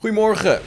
Goedemorgen.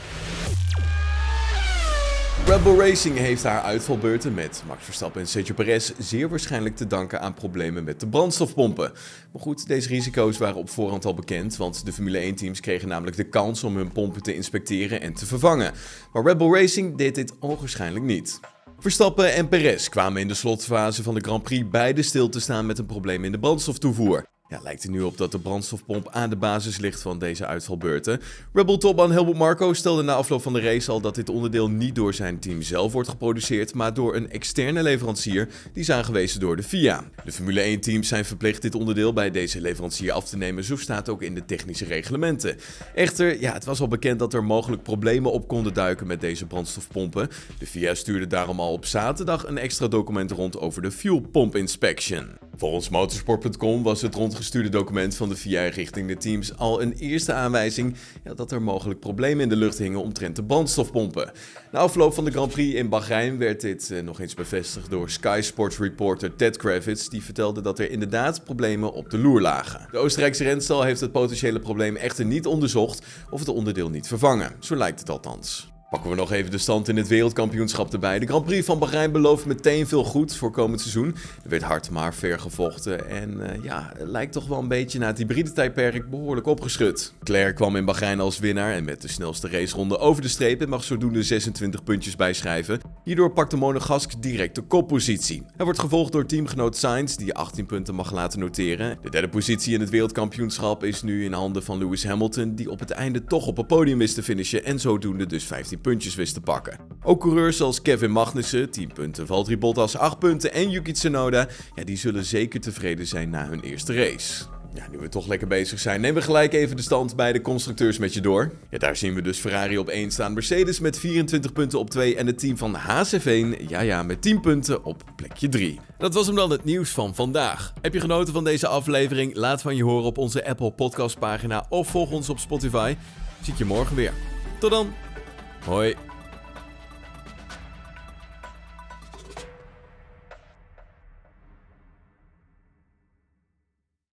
Red Bull Racing heeft haar uitvalbeurten met Max Verstappen en Sergio Perez zeer waarschijnlijk te danken aan problemen met de brandstofpompen. Maar goed, deze risico's waren op voorhand al bekend, want de Formule 1-teams kregen namelijk de kans om hun pompen te inspecteren en te vervangen. Maar Red Bull Racing deed dit onwaarschijnlijk niet. Verstappen en Perez kwamen in de slotfase van de Grand Prix beide stil te staan met een probleem in de brandstoftoevoer. Ja, lijkt er nu op dat de brandstofpomp aan de basis ligt van deze uitvalbeurten. Rebel topman Helmut Marco stelde na afloop van de race al dat dit onderdeel niet door zijn team zelf wordt geproduceerd, maar door een externe leverancier die is aangewezen door de FIA. De Formule 1-teams zijn verplicht dit onderdeel bij deze leverancier af te nemen, zo staat ook in de technische reglementen. Echter, ja, het was al bekend dat er mogelijk problemen op konden duiken met deze brandstofpompen. De FIA stuurde daarom al op zaterdag een extra document rond over de fuel pump inspection. Volgens motorsport.com was het rondgestuurde document van de VIA richting de teams al een eerste aanwijzing dat er mogelijk problemen in de lucht hingen omtrent de brandstofpompen. Na afloop van de Grand Prix in Bahrein werd dit eh, nog eens bevestigd door Sky Sports reporter Ted Kravitz, die vertelde dat er inderdaad problemen op de loer lagen. De Oostenrijkse renstal heeft het potentiële probleem echter niet onderzocht of het onderdeel niet vervangen. Zo lijkt het althans. Pakken we nog even de stand in het wereldkampioenschap erbij. De Grand Prix van Bahrein belooft meteen veel goed voor komend seizoen. Er werd hard maar ver gevochten en uh, ja, lijkt toch wel een beetje na het hybride tijdperk behoorlijk opgeschud. Claire kwam in Bahrein als winnaar en met de snelste raceronde over de streep en mag zodoende 26 puntjes bijschrijven. Hierdoor pakt de Monegask direct de koppositie. Hij wordt gevolgd door teamgenoot Sainz die 18 punten mag laten noteren. De derde positie in het wereldkampioenschap is nu in handen van Lewis Hamilton die op het einde toch op het podium is te finishen en zodoende dus 15 puntjes wist te pakken. Ook coureurs zoals Kevin Magnussen, 10 punten, Valtteri Bottas 8 punten en Yuki Tsunoda, ja, die zullen zeker tevreden zijn na hun eerste race. Ja, nu we toch lekker bezig zijn, nemen we gelijk even de stand bij de constructeurs met je door. Ja, daar zien we dus Ferrari op 1 staan, Mercedes met 24 punten op 2 en het team van HCV, ja ja, met 10 punten op plekje 3. Dat was hem dan het nieuws van vandaag. Heb je genoten van deze aflevering? Laat van je horen op onze Apple Podcast pagina of volg ons op Spotify. Zie ik je morgen weer. Tot dan! Hoi.